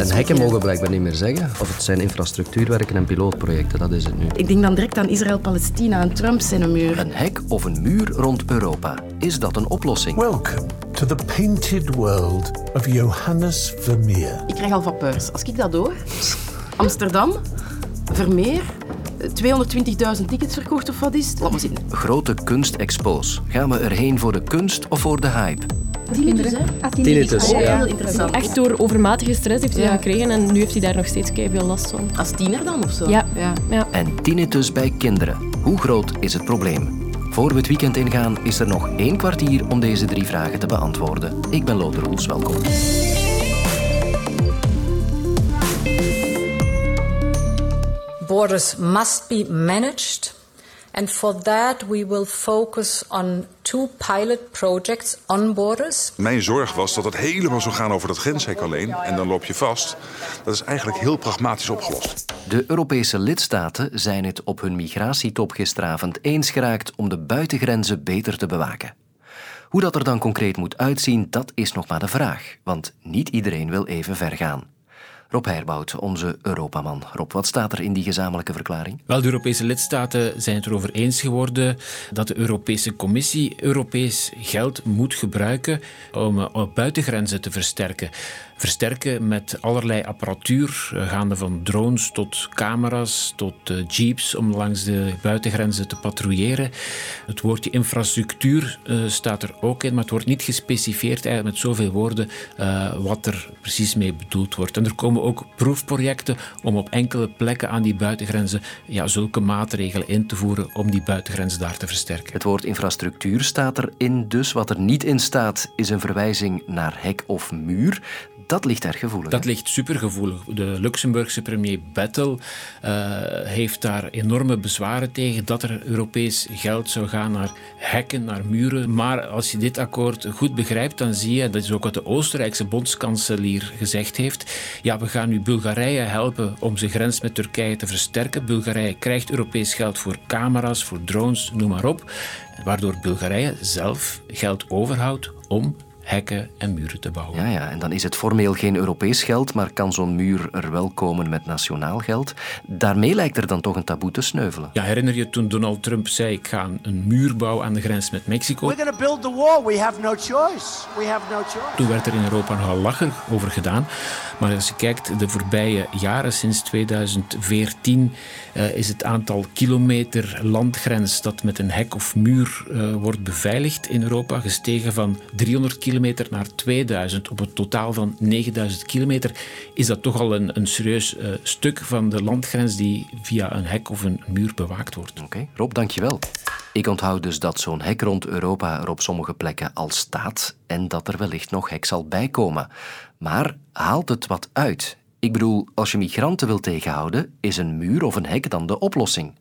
En hekken mogen blijkbaar niet meer zeggen. Of het zijn infrastructuurwerken en pilootprojecten, dat is het nu. Ik denk dan direct aan Israël-Palestina en Trump zijn een muur. Een hek of een muur rond Europa. Is dat een oplossing? Welcome to the painted world of Johannes Vermeer. Ik krijg al vapeurs. Als ik dat doe, Amsterdam, Vermeer, 220.000 tickets verkocht of wat is het? Laat maar zien. Grote kunstexpo's. Gaan we erheen voor de kunst of voor de hype? Tinnitus, hè? Tinnitus, Oh, ja. Heel interessant. Echt door overmatige stress heeft hij Ja. dat gekregen en nu heeft hij daar nog steeds veel last van. Als tiener dan of zo? Ja. ja. Ja. En tinnitus bij kinderen. Hoe groot is het probleem? Voor we het weekend ingaan is er nog één kwartier om deze drie vragen te beantwoorden. Ik ben Lothar Roels, welkom. Borders must be managed, and for that we will focus on two pilot projects on borders. Mijn zorg was dat het helemaal zou gaan over dat grenshek alleen. En dan loop je vast. Dat is eigenlijk heel pragmatisch opgelost. De Europese lidstaten zijn het op hun migratietop gisteravond eens geraakt om de buitengrenzen beter te bewaken. Hoe dat er dan concreet moet uitzien, dat is nog maar de vraag, want niet iedereen wil even ver gaan. Rob Heirbout, onze Europaman. Rob, wat staat er in die gezamenlijke verklaring? Wel, de Europese lidstaten zijn het erover eens geworden dat de Europese Commissie Europees geld moet gebruiken om eh, buitengrenzen te versterken. Versterken met allerlei apparatuur, eh, gaande van drones tot camera's, tot eh, jeeps om langs de buitengrenzen te patrouilleren. Het woordje infrastructuur staat er ook in, maar het wordt niet gespecifieerd eigenlijk met zoveel woorden wat er precies mee bedoeld wordt. En er komen ook proefprojecten om op enkele plekken aan die buitengrenzen ja, zulke maatregelen in te voeren om die buitengrenzen daar te versterken. Het woord infrastructuur staat erin, dus wat er niet in staat is een verwijzing naar hek of muur. Dat ligt erg gevoelig. Dat hè? ligt supergevoelig. De Luxemburgse premier Bettel eh, heeft daar enorme bezwaren tegen dat er Europees geld zou gaan naar hekken, naar muren. Maar als je dit akkoord goed begrijpt, dan zie je, dat is ook wat de Oostenrijkse bondskanselier gezegd heeft, ja, we gaan nu Bulgarije helpen om zijn grens met Turkije te versterken. Bulgarije krijgt Europees geld voor camera's, voor drones, noem maar op. Waardoor Bulgarije zelf geld overhoudt om hekken en muren te bouwen. Ja, ja, en dan is het formeel geen Europees geld, maar kan zo'n muur er wel komen met nationaal geld. Daarmee lijkt er dan toch een taboe te sneuvelen. Ja, herinner je toen Donald Trump zei: Ik ga een muur bouwen aan de grens met Mexico? We're going to build the wall. We have no choice. We have no choice. Toen werd er in Europa nogal lachen over gedaan. Maar als je kijkt, de voorbije jaren, sinds 2014, eh, is het aantal kilometer landgrens dat met een hek of muur eh, wordt beveiligd in Europa gestegen van 300 kilometer naar 2000. Op een totaal van 9000 kilometer is dat toch al een, een serieus eh, stuk van de landgrens die via een hek of een muur bewaakt wordt. Oké, Rob, dankjewel. Ik onthoud dus dat zo'n hek rond Europa er op sommige plekken al staat en dat er wellicht nog hek zal bijkomen. Maar haalt het wat uit? Ik bedoel, als je migranten wil tegenhouden, is een muur of een hek dan de oplossing?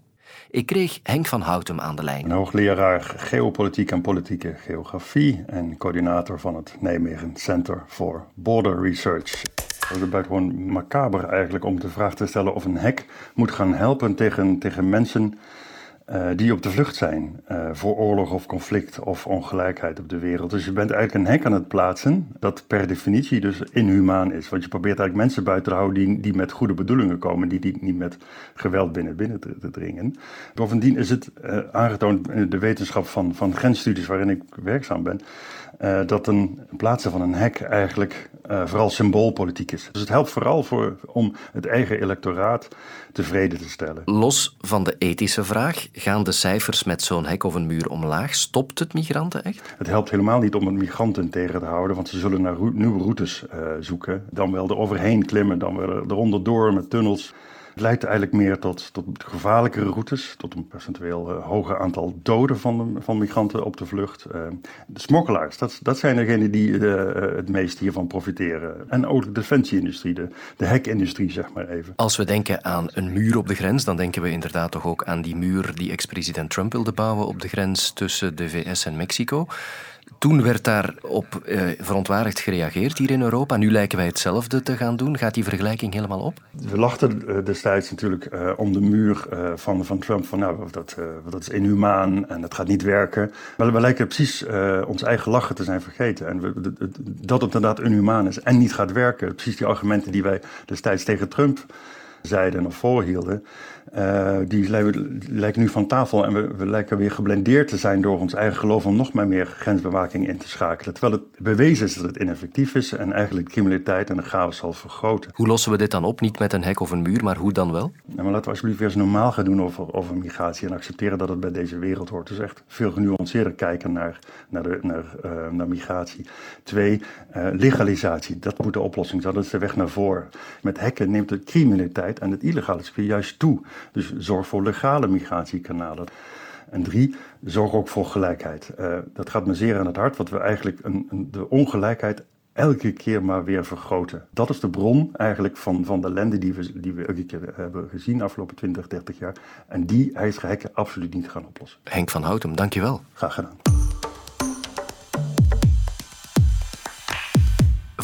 Ik kreeg Henk van Houtem aan de lijn. Een hoogleraar geopolitiek en politieke geografie en coördinator van het Nijmegen Center for Border Research. Het is buitengewoon macaber eigenlijk om de vraag te stellen of een hek moet gaan helpen tegen, tegen mensen eh, die op de vlucht zijn eh, voor oorlog of conflict of ongelijkheid op de wereld. Dus je bent eigenlijk een hek aan het plaatsen dat per definitie dus inhumaan is. Want je probeert eigenlijk mensen buiten te houden die, die met goede bedoelingen komen, die, die niet met geweld binnen, binnen te, dringen. Bovendien is het eh, aangetoond in de wetenschap van, van grensstudies waarin ik werkzaam ben, dat een plaatsen van een hek eigenlijk eh, vooral symboolpolitiek is. Dus het helpt vooral voor, om het eigen electoraat tevreden te stellen. Los van de ethische vraag, gaan de cijfers met zo'n hek of een muur omlaag? Stopt het migranten echt? Het helpt helemaal niet om het migranten tegen te houden, want ze zullen naar nieuwe routes eh, zoeken. Dan wel er overheen klimmen, dan wel er onderdoor met tunnels. Het leidt eigenlijk meer tot, tot gevaarlijkere routes, tot een percentueel eh, hoger aantal doden van, de, van migranten op de vlucht. Eh, de smokkelaars, dat, dat zijn degenen die eh, het meest hiervan profiteren. En ook de defensieindustrie, de, de hekindustrie, zeg maar even. Als we denken aan een muur op de grens, dan denken we inderdaad toch ook aan die muur die ex-president Trump wilde bouwen op de grens tussen de VS en Mexico. Toen werd daar op eh, verontwaardigd gereageerd hier in Europa. Nu lijken wij hetzelfde te gaan doen. Gaat die vergelijking helemaal op? We lachten eh, destijds natuurlijk uh, om de muur uh, van, van Trump van nou, dat, dat is inhumaan en dat gaat niet werken. Maar we lijken precies ons eigen lachen te zijn vergeten. En we, dat het inderdaad inhumaan is en niet gaat werken. Precies die argumenten die wij destijds tegen Trump zeiden of voorhielden, uh, die lijken nu van tafel en we, we, lijken weer geblendeerd te zijn door ons eigen geloof om nog maar meer grensbewaking in te schakelen. Terwijl het bewezen is dat het ineffectief is en eigenlijk de criminaliteit en de chaos zal vergroten. Hoe lossen we dit dan op? Niet met een hek of een muur, maar hoe dan wel? Nou, maar laten we alsjeblieft weer eens normaal gaan doen over, over migratie en accepteren dat het bij deze wereld hoort. Dus echt veel genuanceerder kijken naar, naar, de, naar, uh, naar migratie. Twee, uh, legalisatie. Dat moet de oplossing zijn. Dat is de weg naar voren. Met hekken neemt de criminaliteit en het illegale juist toe. Dus zorg voor legale migratiekanalen. En drie, zorg ook voor gelijkheid. Uh, dat gaat me zeer aan het hart, wat we eigenlijk een, een, de ongelijkheid elke keer maar weer vergroten. Dat is de bron eigenlijk van, van de ellende die we, die we elke keer hebben gezien de afgelopen 20, 30 jaar. En die ijzeren hekken absoluut niet gaan oplossen. Henk van Houtem, dankjewel. Graag gedaan.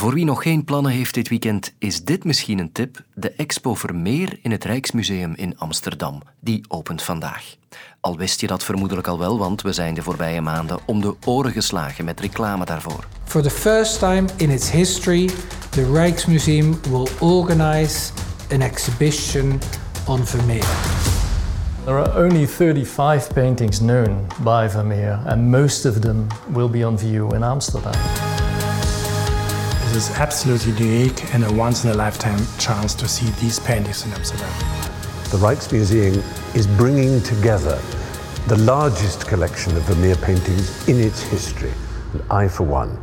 Voor wie nog geen plannen heeft dit weekend, is dit misschien een tip: de Expo Vermeer in het Rijksmuseum in Amsterdam. Die opent vandaag. Al wist je dat vermoedelijk al wel, want we zijn de voorbije maanden om de oren geslagen met reclame daarvoor. For the first time in its history, the Rijksmuseum will organize an exhibition on Vermeer. There are only 35 paintings known by Vermeer, and most of them will be on view in Amsterdam. Is absolutely unique and a once in a lifetime chance to see these paintings in Amsterdam. The Rijksmuseum is bringing together the largest collection of Vermeer paintings in its history. And I, for one,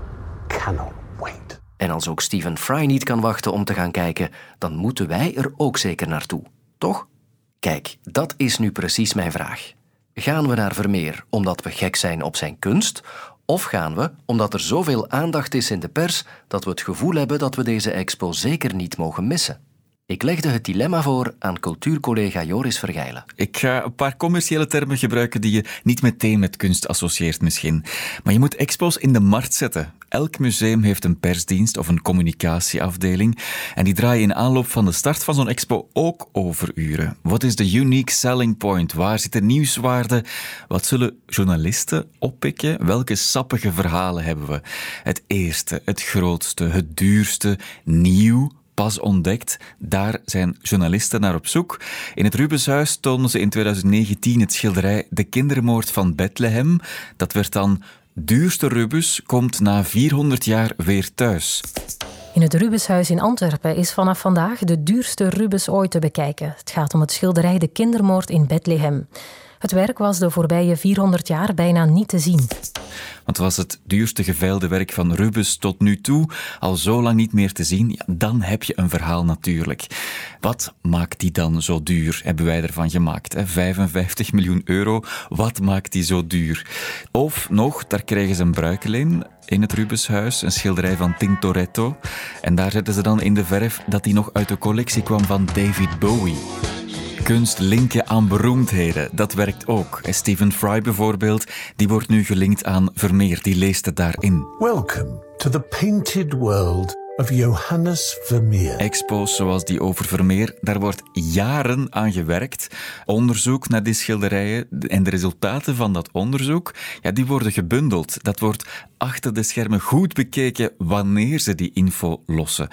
cannot wait. En als ook Stephen Fry niet kan wachten om te gaan kijken, dan moeten wij er ook zeker naartoe, toch? Kijk, dat is nu precies mijn vraag. Gaan we naar Vermeer omdat we gek zijn op zijn kunst, of gaan we omdat er zoveel aandacht is in de pers dat we het gevoel hebben dat we deze expo zeker niet mogen missen? Ik legde het dilemma voor aan cultuurcollega Joris Vergeilen. Ik ga een paar commerciële termen gebruiken die je niet meteen met kunst associeert misschien. Maar je moet expos in de markt zetten. Elk museum heeft een persdienst of een communicatieafdeling en die draaien in aanloop van de start van zo'n expo ook overuren. Wat is de unique selling point? Waar zit de nieuwswaarde? Wat zullen journalisten oppikken? Welke sappige verhalen hebben we? Het eerste, het grootste, het duurste, nieuw, pas ontdekt. Daar zijn journalisten naar op zoek. In het Rubenshuis tonen ze in 2019 het schilderij De kindermoord van Bethlehem. Dat werd dan Duurste Rubens komt na 400 jaar weer thuis. In het Rubenshuis in Antwerpen is vanaf vandaag de duurste Rubens ooit te bekijken. Het gaat om het schilderij De kindermoord in Bethlehem. Het werk was de voorbije 400 jaar bijna niet te zien. Want was het duurste geveilde werk van Rubens tot nu toe al zo lang niet meer te zien, dan heb je een verhaal natuurlijk. Wat maakt die dan zo duur, hebben wij ervan gemaakt. Hè? 55 miljoen euro, wat maakt die zo duur? Of nog, daar krijgen ze een bruikeleen in het Rubenshuis, een schilderij van Tintoretto. En daar zetten ze dan in de verf dat die nog uit de collectie kwam van David Bowie. Kunst linken aan beroemdheden, dat werkt ook. Stephen Fry bijvoorbeeld, die wordt nu gelinkt aan Vermeer, die leest het daarin. Welcome to the painted world of Johannes Vermeer. Expos zoals die over Vermeer, daar wordt jaren aan gewerkt. Onderzoek naar die schilderijen en de resultaten van dat onderzoek, ja, die worden gebundeld. Dat wordt achter de schermen goed bekeken wanneer ze die info lossen.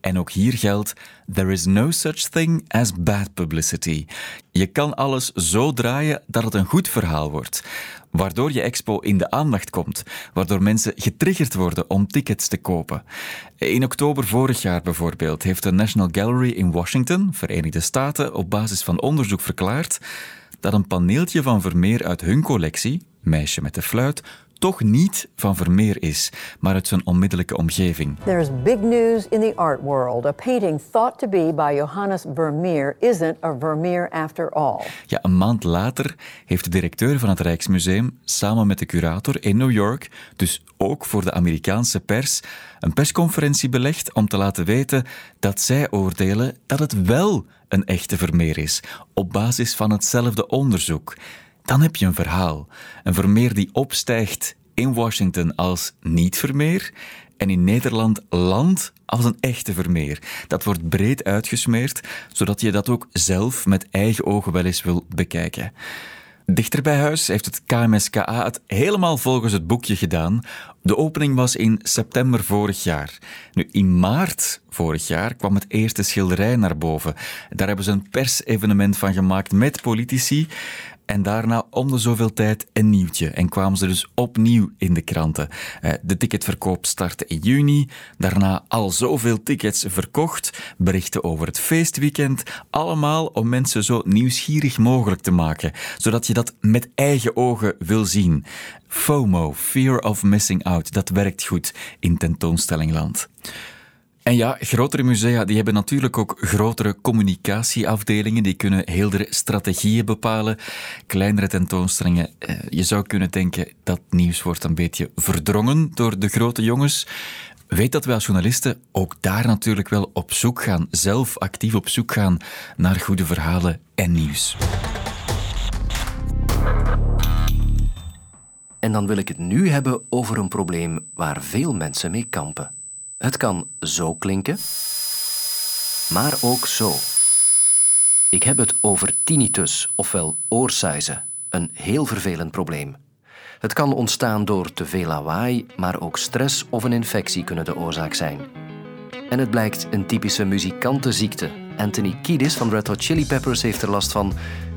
En ook hier geldt: there is no such thing as bad publicity. Je kan alles zo draaien dat het een goed verhaal wordt, waardoor je expo in de aandacht komt, waardoor mensen getriggerd worden om tickets te kopen. In oktober vorig jaar bijvoorbeeld heeft de National Gallery in Washington, Verenigde Staten, op basis van onderzoek verklaard dat een paneeltje van Vermeer uit hun collectie, Meisje met de fluit, toch niet van Vermeer is, maar uit zijn onmiddellijke omgeving. There is big news in the art world. A painting thought to be by Johannes Vermeer isn't a Vermeer after all. Ja, een maand later heeft de directeur van het Rijksmuseum samen met de curator in New York, dus ook voor de Amerikaanse pers, een persconferentie belegd om te laten weten dat zij oordelen dat het wel een echte Vermeer is, op basis van hetzelfde onderzoek dan heb je een verhaal. Een Vermeer die opstijgt in Washington als niet-Vermeer en in Nederland land als een echte Vermeer. Dat wordt breed uitgesmeerd, zodat je dat ook zelf met eigen ogen wel eens wil bekijken. Dichter bij huis heeft het KMSKA het helemaal volgens het boekje gedaan. De opening was in september vorig jaar. Nu, in maart vorig jaar kwam het eerste schilderij naar boven. Daar hebben ze een persevenement van gemaakt met politici. En daarna om de zoveel tijd een nieuwtje. En kwamen ze dus opnieuw in de kranten. Eh, de ticketverkoop startte in juni. Daarna al zoveel tickets verkocht. Berichten over het feestweekend. Allemaal om mensen zo nieuwsgierig mogelijk te maken. Zodat je dat met eigen ogen wil zien. FOMO, Fear of Missing Out, dat werkt goed in tentoonstellingland. En ja, grotere musea die hebben natuurlijk ook grotere communicatieafdelingen. Die kunnen heeldere strategieën bepalen. Kleinere tentoonstellingen, eh, je zou kunnen denken dat nieuws wordt een beetje verdrongen door de grote jongens. Weet dat wij als journalisten ook daar natuurlijk wel op zoek gaan, zelf actief op zoek gaan naar goede verhalen en nieuws. En dan wil ik het nu hebben over een probleem waar veel mensen mee kampen. Het kan zo klinken, maar ook zo. Ik heb het over tinnitus, ofwel oorsuizen, een heel vervelend probleem. Het kan ontstaan door te veel lawaai, maar ook stress of een infectie kunnen de oorzaak zijn. En het blijkt een typische muzikantenziekte. Anthony Kiedis van Red Hot Chili Peppers heeft er last van.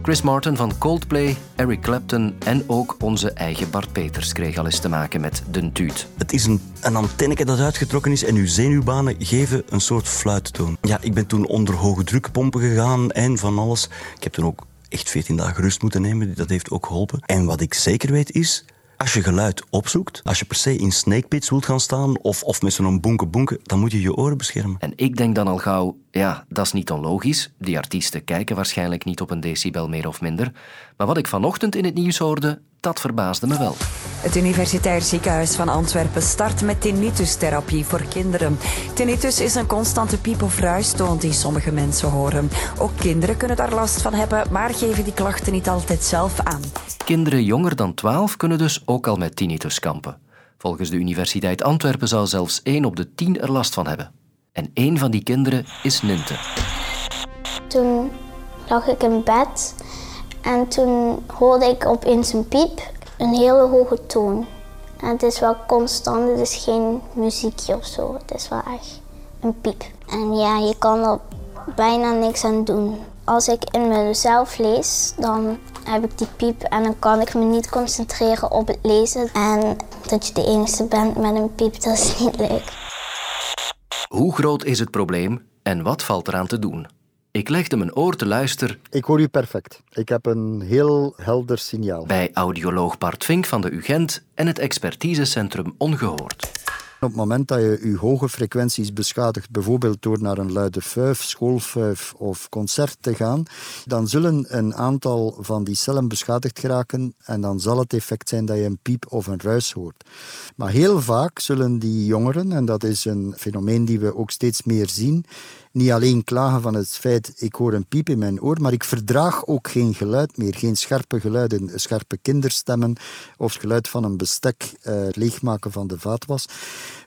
Chris Martin van Coldplay, Eric Clapton en ook onze eigen Bart Peters kreeg al eens te maken met de tuut. Het is een, een antenneke dat uitgetrokken is en uw zenuwbanen geven een soort fluittoon. Ja, ik ben toen onder hoge druk pompen gegaan en van alles. Ik heb toen ook echt 14 dagen rust moeten nemen. Dat heeft ook geholpen. En wat ik zeker weet is, als je geluid opzoekt, als je per se in snakepits wilt gaan staan of, of met zo'n bonke bonke, dan moet je je oren beschermen. En ik denk dan al gauw, ja, dat is niet onlogisch. Die artiesten kijken waarschijnlijk niet op een decibel meer of minder. Maar wat ik vanochtend in het nieuws hoorde, dat verbaasde me wel. Het Universitair Ziekenhuis van Antwerpen start met tinnitus-therapie voor kinderen. Tinnitus is een constante piep- of ruistoon die sommige mensen horen. Ook kinderen kunnen daar last van hebben, maar geven die klachten niet altijd zelf aan. Kinderen jonger dan 12 kunnen dus ook al met tinnitus kampen. Volgens de Universiteit Antwerpen zal zelfs 1 op de 10 er last van hebben. En één van die kinderen is Ninte. Toen lag ik in bed en toen hoorde ik opeens een piep, een hele hoge toon. En het is wel constant, het is geen muziekje of zo. Het is wel echt een piep. En ja, je kan er bijna niks aan doen. Als ik in mezelf lees, dan heb ik die piep en dan kan ik me niet concentreren op het lezen. En dat je de enige bent met een piep, dat is niet leuk. Hoe groot is het probleem en wat valt eraan te doen? Ik legde mijn oor te luisteren. Ik hoor u perfect. Ik heb een heel helder signaal. Bij audioloog Bart Vink van de UGent en het expertisecentrum Ongehoord. Op het moment dat je je hoge frequenties beschadigt, bijvoorbeeld door naar een luide fuif, schoolfuif of concert te gaan, dan zullen een aantal van die cellen beschadigd geraken en dan zal het effect zijn dat je een piep of een ruis hoort. Maar heel vaak zullen die jongeren, en dat is een fenomeen die we ook steeds meer zien, niet alleen klagen van het feit ik hoor een piep in mijn oor, maar ik verdraag ook geen geluid meer. Geen scherpe geluiden, scherpe kinderstemmen of het geluid van een bestek uh, leegmaken van de vaatwas.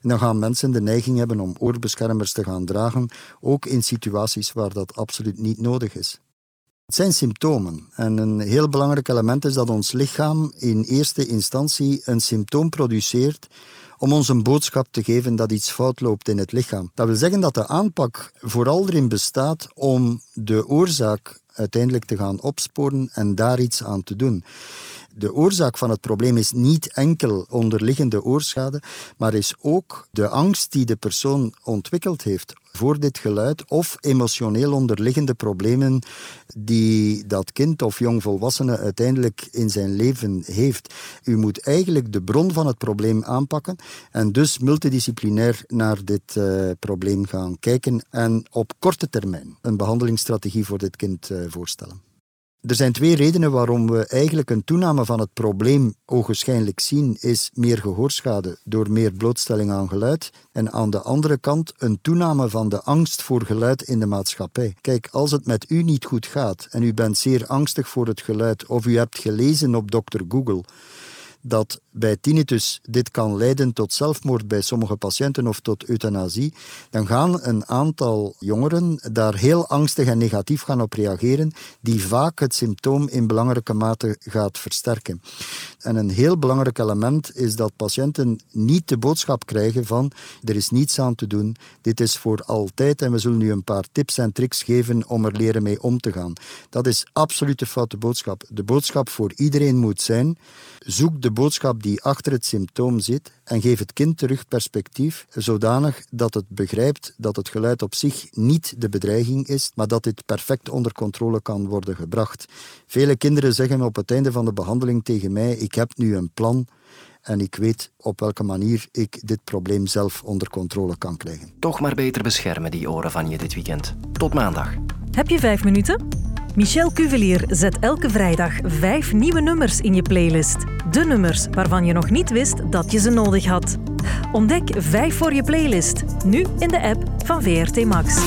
Dan gaan mensen de neiging hebben om oorbeschermers te gaan dragen, ook in situaties waar dat absoluut niet nodig is. Het zijn symptomen. En een heel belangrijk element is dat ons lichaam in eerste instantie een symptoom produceert om ons een boodschap te geven dat iets fout loopt in het lichaam. Dat wil zeggen dat de aanpak vooral erin bestaat om de oorzaak uiteindelijk te gaan opsporen en daar iets aan te doen. De oorzaak van het probleem is niet enkel onderliggende oorschade, maar is ook de angst die de persoon ontwikkeld heeft voor dit geluid of emotioneel onderliggende problemen die dat kind of jongvolwassene uiteindelijk in zijn leven heeft. U moet eigenlijk de bron van het probleem aanpakken en dus multidisciplinair naar dit uh, probleem gaan kijken en op korte termijn een behandelingsstrategie voor dit kind uh, voorstellen. Er zijn twee redenen waarom we eigenlijk een toename van het probleem ogenschijnlijk zien, is meer gehoorschade door meer blootstelling aan geluid en aan de andere kant een toename van de angst voor geluid in de maatschappij. Kijk, als het met u niet goed gaat en u bent zeer angstig voor het geluid of u hebt gelezen op Dr. Google dat bij tinnitus dit kan leiden tot zelfmoord bij sommige patiënten of tot euthanasie, dan gaan een aantal jongeren daar heel angstig en negatief gaan op reageren, die vaak het symptoom in belangrijke mate gaat versterken. En een heel belangrijk element is dat patiënten niet de boodschap krijgen van er is niets aan te doen, dit is voor altijd en we zullen nu een paar tips en tricks geven om er leren mee om te gaan. Dat is absoluut een foute boodschap. De boodschap voor iedereen moet zijn, zoek de boodschap die achter het symptoom zit en geef het kind terug perspectief, zodanig dat het begrijpt dat het geluid op zich niet de bedreiging is, maar dat dit perfect onder controle kan worden gebracht. Vele kinderen zeggen op het einde van de behandeling tegen mij, ik heb nu een plan en ik weet op welke manier ik dit probleem zelf onder controle kan krijgen. Toch maar beter beschermen die oren van je dit weekend. Tot maandag. Heb je vijf minuten? Michel Cuvelier zet elke vrijdag vijf nieuwe nummers in je playlist. De nummers waarvan je nog niet wist dat je ze nodig had. Ontdek vijf voor je playlist, nu in de app van VRT Max.